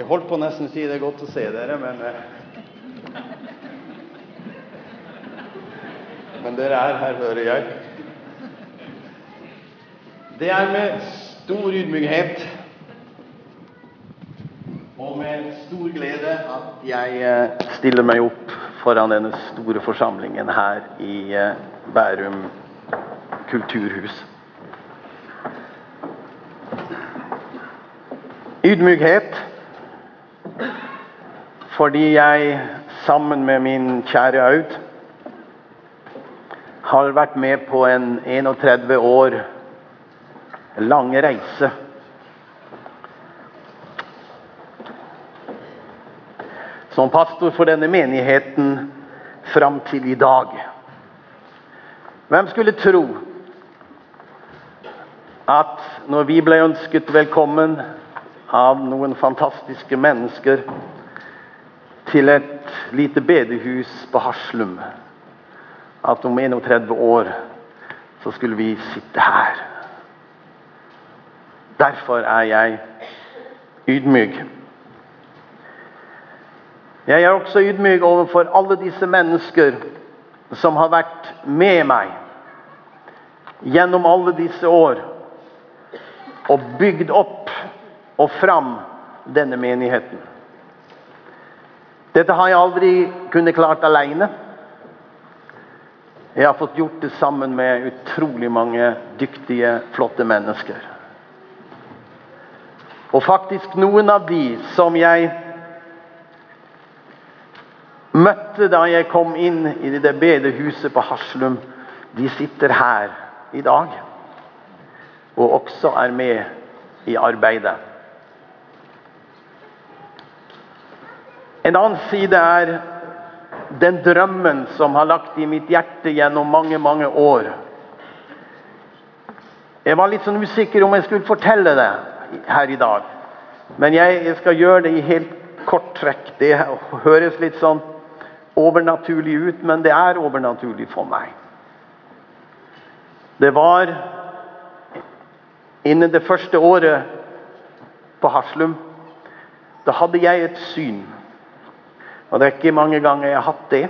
Jeg holdt på å nesten si det er godt å se dere, men eh, Men dere er her, hører jeg. Det er med stor ydmykhet og med stor glede at jeg eh, stiller meg opp foran denne store forsamlingen her i eh, Bærum kulturhus. Ydmykhet fordi jeg sammen med min kjære Aud har vært med på en 31 år lang reise. Som pastor for denne menigheten fram til i dag. Hvem skulle tro at når vi ble ønsket velkommen av noen fantastiske mennesker til et lite bedehus på Haslum, at om 31 år så skulle vi sitte her. Derfor er jeg ydmyk. Jeg er også ydmyk overfor alle disse mennesker som har vært med meg gjennom alle disse år og bygd opp og fram denne menigheten. Dette har jeg aldri kunnet klart alene. Jeg har fått gjort det sammen med utrolig mange dyktige, flotte mennesker. Og faktisk noen av de som jeg møtte da jeg kom inn i det bedehuset på Haslum, de sitter her i dag. Og også er med i arbeidet. En annen side er den drømmen som har lagt i mitt hjerte gjennom mange, mange år. Jeg var litt sånn usikker om jeg skulle fortelle det her i dag. Men jeg, skal gjøre det i helt kort trekk. Det høres litt sånn overnaturlig ut, men det er overnaturlig for meg. Det var innen det første året på Haslum. Da hadde jeg et syn. Og det er ikke mange ganger jeg har hatt det.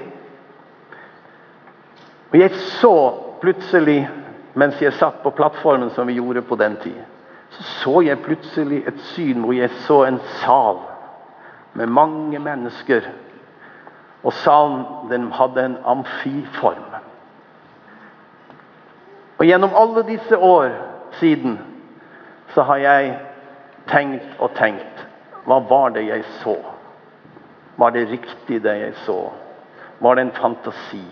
Og jeg så plutselig, mens jeg satt på plattformen som vi gjorde på den tid, så så jeg plutselig et syn hvor jeg så en sal med mange mennesker. Og salen hadde en amfiform. Og gjennom alle disse år siden så har jeg tenkt og tenkt Hva var det jeg så? Var det riktig, det jeg så? Var det en fantasi?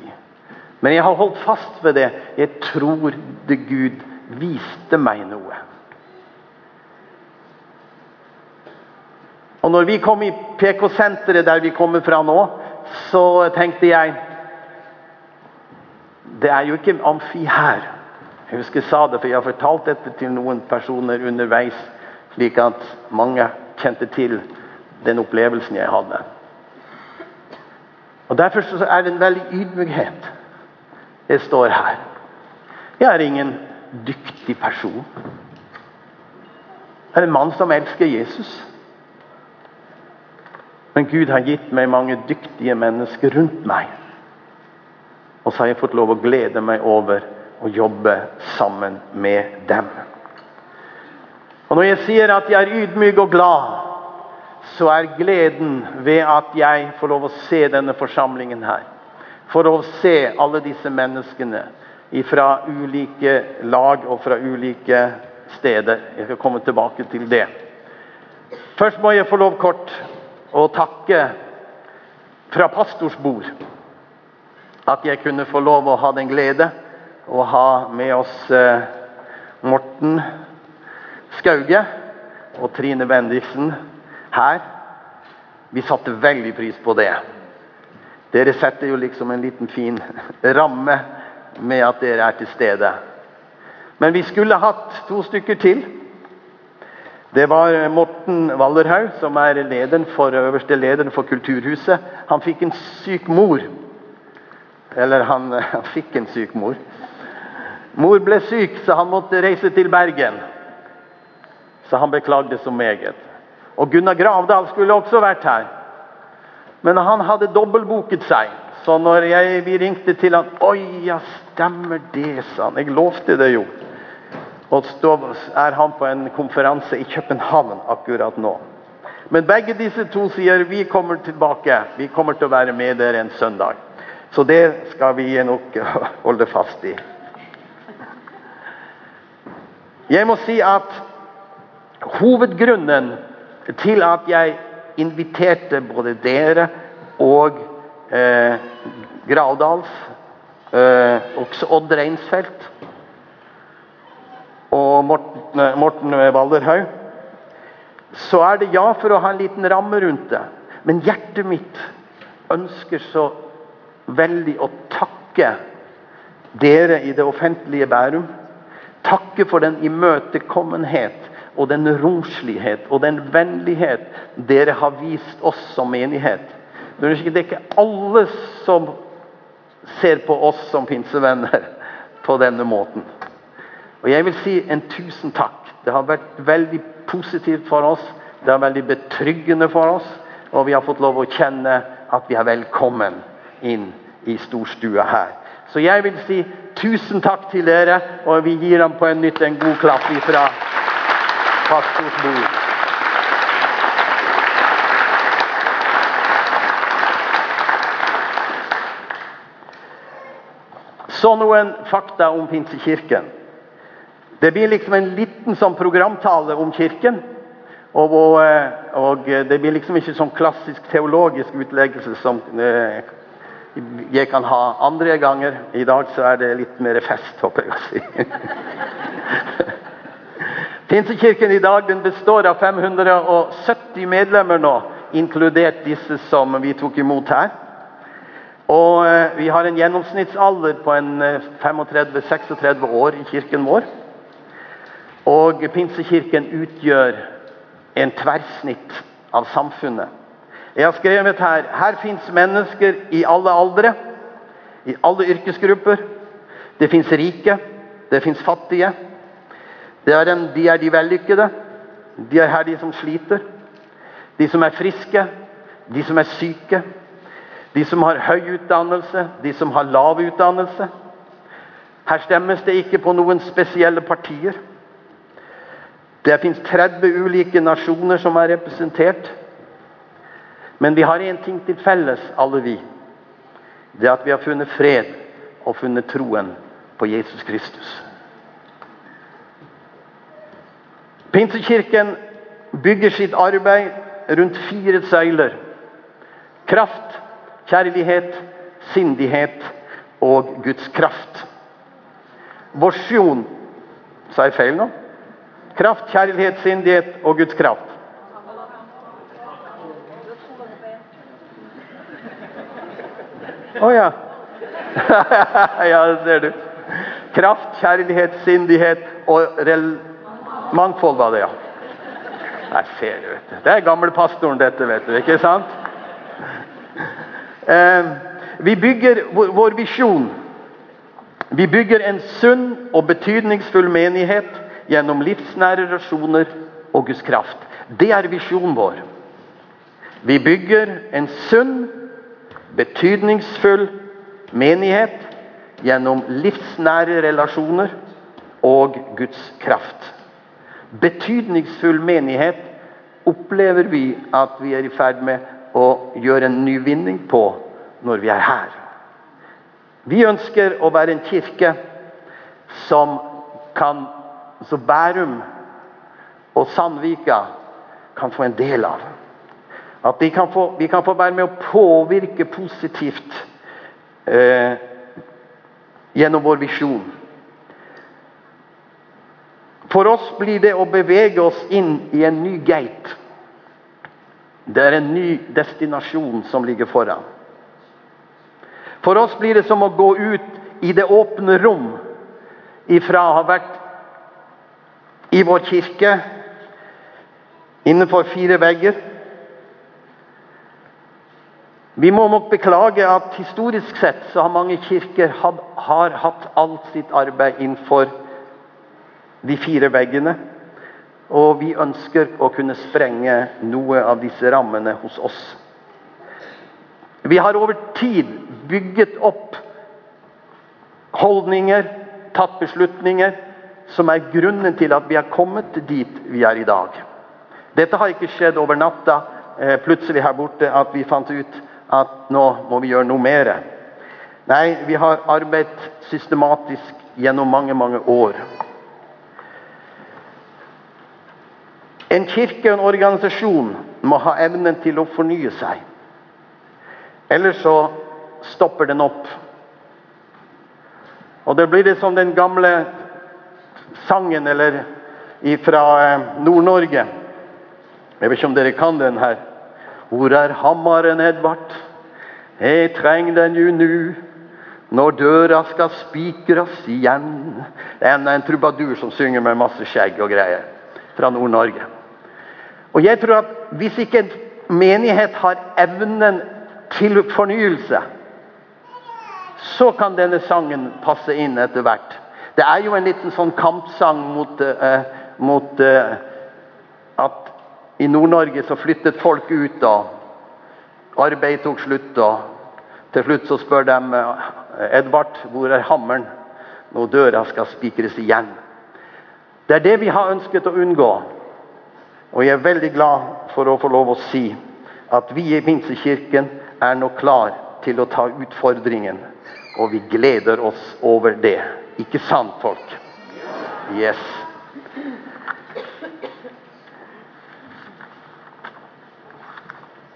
Men jeg har holdt fast ved det. Jeg tror det Gud viste meg noe. Og når vi kom i PK-senteret, der vi kommer fra nå, så tenkte jeg Det er jo ikke amfi her. Jeg husker jeg sa det, for jeg har fortalt dette til noen personer underveis, slik at mange kjente til den opplevelsen jeg hadde. Og Derfor er det en veldig ydmykhet. Jeg står her. Jeg er ingen dyktig person. Jeg er en mann som elsker Jesus. Men Gud har gitt meg mange dyktige mennesker rundt meg. Og så har jeg fått lov å glede meg over å jobbe sammen med dem. Og Når jeg sier at jeg er ydmyk og glad, så er gleden ved at jeg får lov å se denne forsamlingen her. For å se alle disse menneskene fra ulike lag og fra ulike steder. Jeg skal komme tilbake til det. Først må jeg få lov kort å takke fra pastors bord at jeg kunne få lov å ha den glede å ha med oss eh, Morten Skauge og Trine Bendiksen her. Vi satte veldig pris på det. Dere setter jo liksom en liten fin ramme med at dere er til stede. Men vi skulle hatt to stykker til. Det var Morten Wallerhaug, som er lederen for, øverste lederen for Kulturhuset. Han fikk en syk mor. Eller han, han fikk en syk mor. Mor ble syk, så han måtte reise til Bergen. Så han beklagde så meget. Og Gunnar Gravdal skulle også vært her. Men han hadde dobbeltboket seg. Så når jeg, vi ringte til han, Oi, ja, stemmer det, sa han. Jeg lovte det jo. Og så er han på en konferanse i København akkurat nå. Men begge disse to sier vi kommer tilbake. Vi kommer til å være med dere en søndag. Så det skal vi nok holde fast i. Jeg må si at hovedgrunnen til at jeg inviterte både dere og eh, Gravdals, eh, også Odd Reinsfeldt og Morten, Morten Valderhaug, så er det ja for å ha en liten ramme rundt det. Men hjertet mitt ønsker så veldig å takke dere i det offentlige Bærum. Takke for den imøtekommenhet og den romslighet og den vennlighet dere har vist oss som menighet. Det er ikke alle som ser på oss som pinsevenner på denne måten. Og Jeg vil si en tusen takk. Det har vært veldig positivt for oss. Det er veldig betryggende for oss. Og vi har fått lov å kjenne at vi er velkommen inn i storstua her. Så jeg vil si tusen takk til dere, og vi gir dem på en nytt en god klapp ifra pastors bord. Så noen fakta om Pinsekirken. Det blir liksom en liten sånn programtale om Kirken. Og, og, det blir liksom ikke sånn klassisk teologisk utleggelse som eh, jeg kan ha andre ganger. I dag så er det litt mer fest, håper jeg å si. Pinsekirken i dag består av 570 medlemmer nå, inkludert disse som vi tok imot her. Og eh, Vi har en gjennomsnittsalder på en 35-36 eh, år i kirken vår. Og Pinsekirken utgjør en tverrsnitt av samfunnet. Jeg har skrevet her her fins mennesker i alle aldre, i alle yrkesgrupper. Det fins rike, det fins fattige. Er en, de er de vellykkede. De er her de som sliter. De som er friske, de som er syke. De som har høy utdannelse, de som har lav utdannelse. Her stemmes det ikke på noen spesielle partier. Det fins 30 ulike nasjoner som er representert. Men vi har én ting til felles, alle vi. Det er at vi har funnet fred og funnet troen på Jesus Kristus. Pinsekirken bygger sitt arbeid rundt fire søyler. Kraft, kjærlighet, sindighet og Guds kraft. Vårsjon Sa jeg feil nå? Kraft, kjærlighet, sindighet og Guds kraft. Å oh, ja. ja, det ser du. Kraft, kjærlighet, sindighet og mangfold var det, ja. Nei, ser du, vet du. Det er gamlepastoren, dette, vet du. Ikke sant? Eh, vi bygger vår visjon. Vi bygger en sunn og betydningsfull menighet gjennom livsnære relasjoner og Guds kraft. Det er visjonen vår. Vi bygger en sunn betydningsfull menighet gjennom livsnære relasjoner og Guds kraft. Betydningsfull menighet opplever vi at vi er i ferd med å gjøre en ny vinning på når vi er her. Vi ønsker å være en kirke som kan så Bærum og Sandvika kan få en del av. At vi kan få, vi kan få være med å påvirke positivt eh, gjennom vår visjon. For oss blir det å bevege oss inn i en ny gate. Det er en ny destinasjon som ligger foran. For oss blir det som å gå ut i det åpne rom ifra å ha vært i vår kirke innenfor fire vegger vi må nok beklage at historisk sett så har mange kirker had, har hatt alt sitt arbeid innenfor de fire veggene. Og vi ønsker å kunne sprenge noe av disse rammene hos oss. Vi har over tid bygget opp holdninger, tatt beslutninger, som er grunnen til at vi er kommet dit vi er i dag. Dette har ikke skjedd over natta, eh, plutselig her borte, at vi fant ut at nå må vi gjøre noe mer. Nei, vi har arbeidet systematisk gjennom mange, mange år. En kirke og en organisasjon må ha evnen til å fornye seg. Ellers så stopper den opp. Og det blir det som den gamle sangen eller fra eh, Nord-Norge. Jeg vet ikke om dere kan den her. Hvor er hammeren, Edvard? Jeg trenger den jo nu. Når døra skal spikres igjen. Det er en, en trubadur som synger med masse skjegg og greier. Fra Nord-Norge. Og jeg tror at hvis ikke en menighet har evnen til fornyelse, så kan denne sangen passe inn etter hvert. Det er jo en liten sånn kampsang mot, eh, mot eh, at i Nord-Norge så flyttet folk ut, og arbeidet tok slutt. og Til slutt så spør de Edvard, hvor er hammeren når døra skal spikres igjen? Det er det vi har ønsket å unngå. Og jeg er veldig glad for å få lov å si at vi i Pinsekirken er nå klar til å ta utfordringen. Og vi gleder oss over det. Ikke sant, folk? Yes.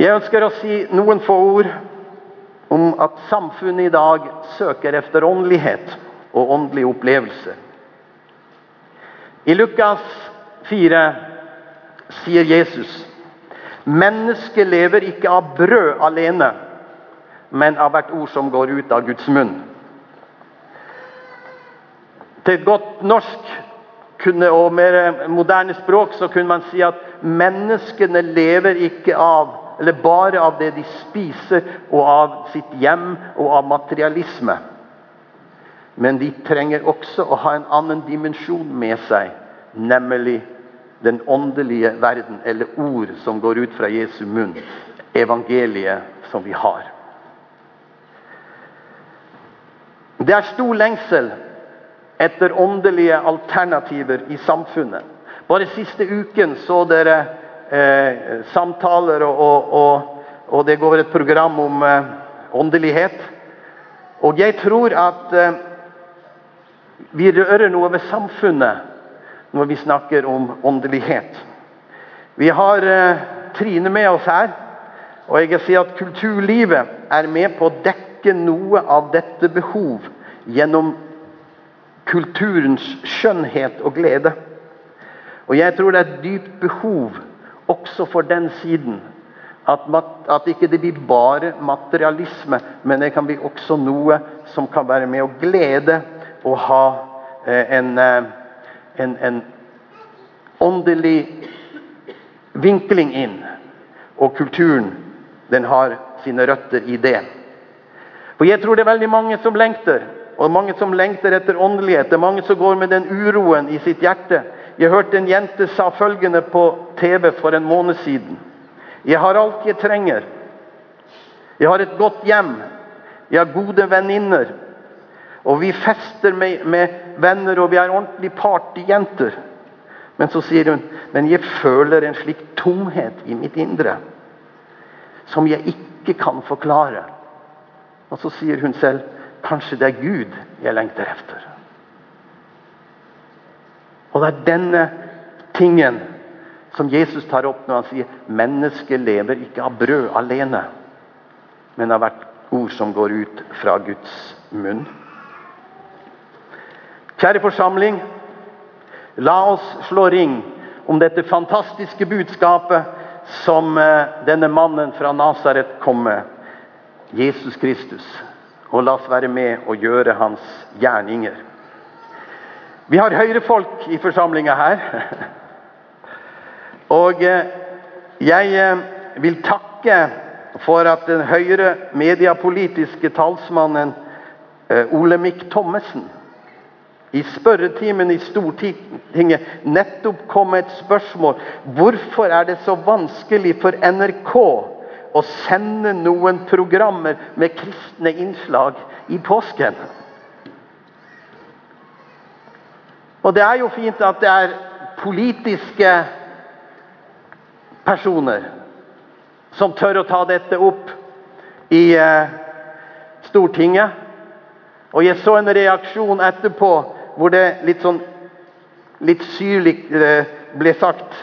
Jeg ønsker å si noen få ord om at samfunnet i dag søker efter åndelighet og åndelige opplevelser. I Lukas 4 sier Jesus mennesket lever ikke av brød alene, men av hvert ord som går ut av Guds munn. Til godt norsk kunne, og mer moderne språk så kunne man si at menneskene lever ikke av eller bare av det de spiser, og av sitt hjem og av materialisme. Men de trenger også å ha en annen dimensjon med seg, nemlig den åndelige verden, eller ord som går ut fra Jesu munn. Evangeliet som vi har. Det er stor lengsel etter åndelige alternativer i samfunnet. Bare siste uken så dere eh, samtaler, og, og, og, og, det går et program om eh, åndelighet. Og jeg tror at eh, vi rører noe ved samfunnet når vi snakker om åndelighet. Vi har eh, Trine med oss her. Og jeg sier at kulturlivet er med på å dekke noe av dette behov gjennom kulturens skjønnhet og glede. Og jeg tror det er et dypt behov også for den siden. At, at ikke det blir bare materialisme, men det kan bli også noe som kan være med å glede og ha eh, en, eh, en, en åndelig vinkling inn. Og kulturen den har sine røtter i det. For jeg tror det er veldig mange som lengter. Og mange som lengter etter åndelighet. Det er mange som går med den uroen i sitt hjerte. Jeg hørte en jente sa følgende på TV for en måned siden. Jeg har alt jeg trenger. Jeg har et godt hjem. Jeg har gode venninner. Og vi fester med, med venner, og vi er ordentlige partyjenter. Men så sier hun men jeg føler en slik tomhet i mitt indre som jeg ikke kan forklare. Og så sier hun selv kanskje det er Gud jeg lengter efter. Og det er denne tingen som Jesus tar opp når han sier mennesket lever ikke av brød alene, men av hvert ord som går ut fra Guds munn. Kjære forsamling, la oss slå ring om dette fantastiske budskapet som eh, denne mannen fra Nasaret kom med. Jesus Kristus. Og la oss være med og gjøre hans gjerninger. Vi har høyrefolk i forsamlinga her. Og eh, jeg eh, vil takke for at den høyre mediepolitiske talsmannen Olemic Thommessen i spørretimen i Stortinget nettopp kom et spørsmål hvorfor er det så vanskelig for NRK å sende noen programmer med kristne innslag i påsken. Og det er jo fint at det er politiske personer som tør å ta dette opp i eh, Stortinget. Og jeg så en reaksjon etterpå hvor det litt sånn litt syrlig eh, ble sagt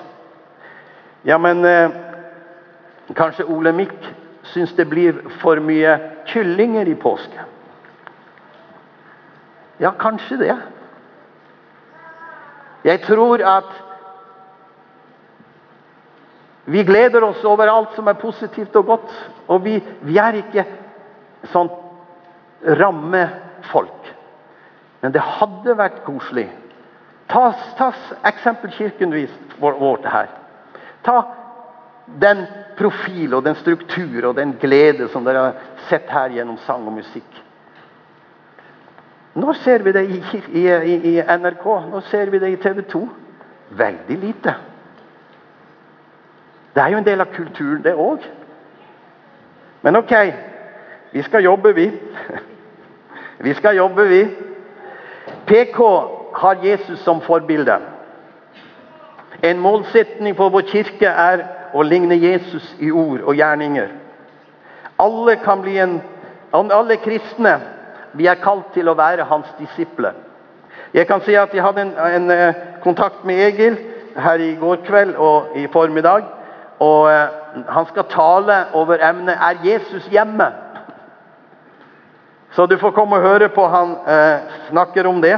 Ja, men eh, kanskje Mikk syns det blir for mye kyllinger i påske? Ja, kanskje det. Jeg tror at vi gleder oss over alt som er positivt og godt. Og vi, vi er ikke sånn rammefolk. Men det hadde vært koselig. Ta, ta eksempelkirken vår, vår vårt her. Ta den profil og den struktur og den glede som dere har sett her gjennom sang og musikk. Når ser vi det i, i, i, NRK? Når ser vi det i TV 2? Veldig lite. Det er jo en del av kulturen, det òg. Men OK, vi skal jobbe, vi. Vi skal jobbe, vi. PK har Jesus som forbilde. En målsetning for vår kirke er å ligne Jesus i ord og gjerninger. Alle kan bli en alle kristne vi er kalt til å være hans disipler. Jeg kan si at jeg hadde en, en, eh, kontakt med Egil her i går kveld og i formiddag. og uh, Han skal tale over emnet 'Er Jesus hjemme?' Så du får komme og høre på han eh, snakker om det.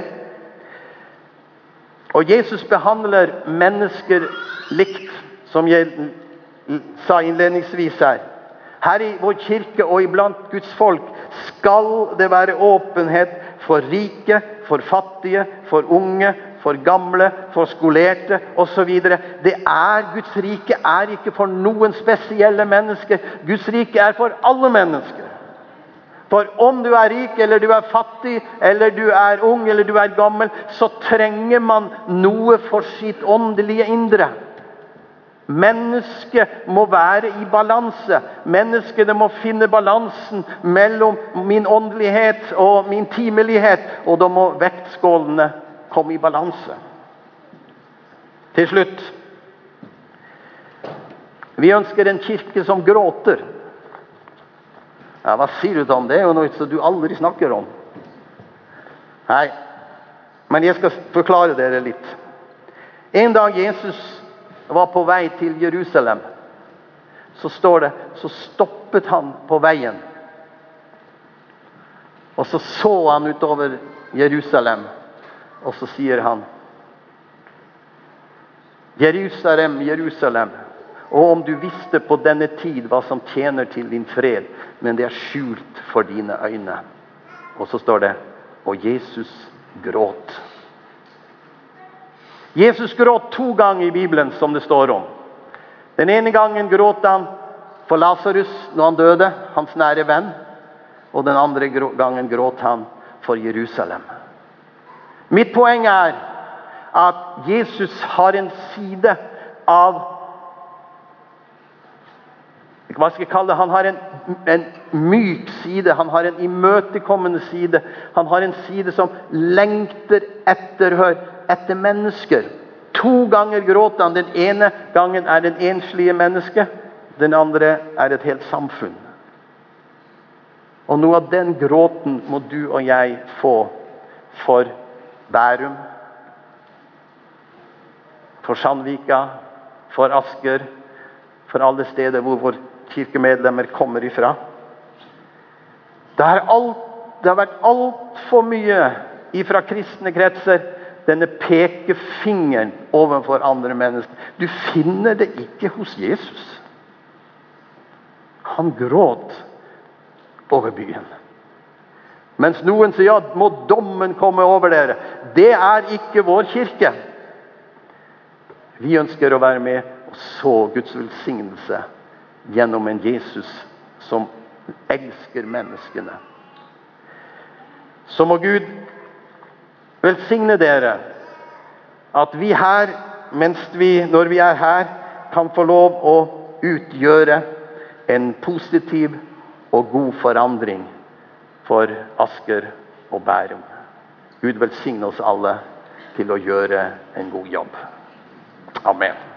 Og Jesus behandler mennesker likt, som jeg sa innledningsvis her. Her i vår kirke og iblant Guds folk skal det være åpenhet for rike, for fattige, for unge, for gamle, for skolerte osv. Det er Guds rike er ikke for noen spesielle mennesker. Guds rike er for alle mennesker. For om du er rik, eller du er fattig, eller du er ung eller du er gammel, så trenger man noe for sitt åndelige indre. Mennesket må være i balanse. Menneskene må finne balansen mellom min åndelighet og min timelighet. Og da må vektskålene komme i balanse. Til slutt Vi ønsker en kirke som gråter. Ja, Hva sier du om det? Er jo noe du aldri snakker om. Nei, men jeg skal forklare dere litt. En dag Jesus var på vei til Jerusalem, så står det så stoppet han på veien. Og så så han utover Jerusalem, og så sier han Jerusalem, Jerusalem. Og om du visste på denne tid hva som tjener til din fred, men det er skjult for dine øyne. Og så står det Og Jesus gråt. Jesus gråt to ganger i Bibelen, som det står om. Den ene gangen gråt han for Lasarus når han døde, hans nære venn. Og den andre gangen gråt han for Jerusalem. Mitt poeng er at Jesus har en side av hva skal kalle det? Han har en, en, myk side, han har en imøtekommende side. Han har en side som lengter etter hør, etter mennesker. To ganger gråter han. Den ene gangen er den enslige mennesket. Den andre er et helt samfunn. Og noe av den gråten må du og jeg få for Bærum, for Sandvika, for Asker, for alle steder hvor våre kirkemedlemmer kommer ifra. Det, alt, det har vært altfor mye ifra kristne kretser denne pekefingeren overfor andre mennesker. Du finner det ikke hos Jesus. Han gråt over byen. Mens noen sier at må dommen komme over dere. Det er ikke vår kirke. Vi ønsker å være med og så Guds velsignelse gjennom en Jesus som elsker menneskene. Så må Gud velsigne dere. At vi her, mens vi, når vi er her, kan få lov å utgjøre en positiv og god forandring for Asker og Bærum. Gud velsigne oss alle til å gjøre en god jobb. Amen.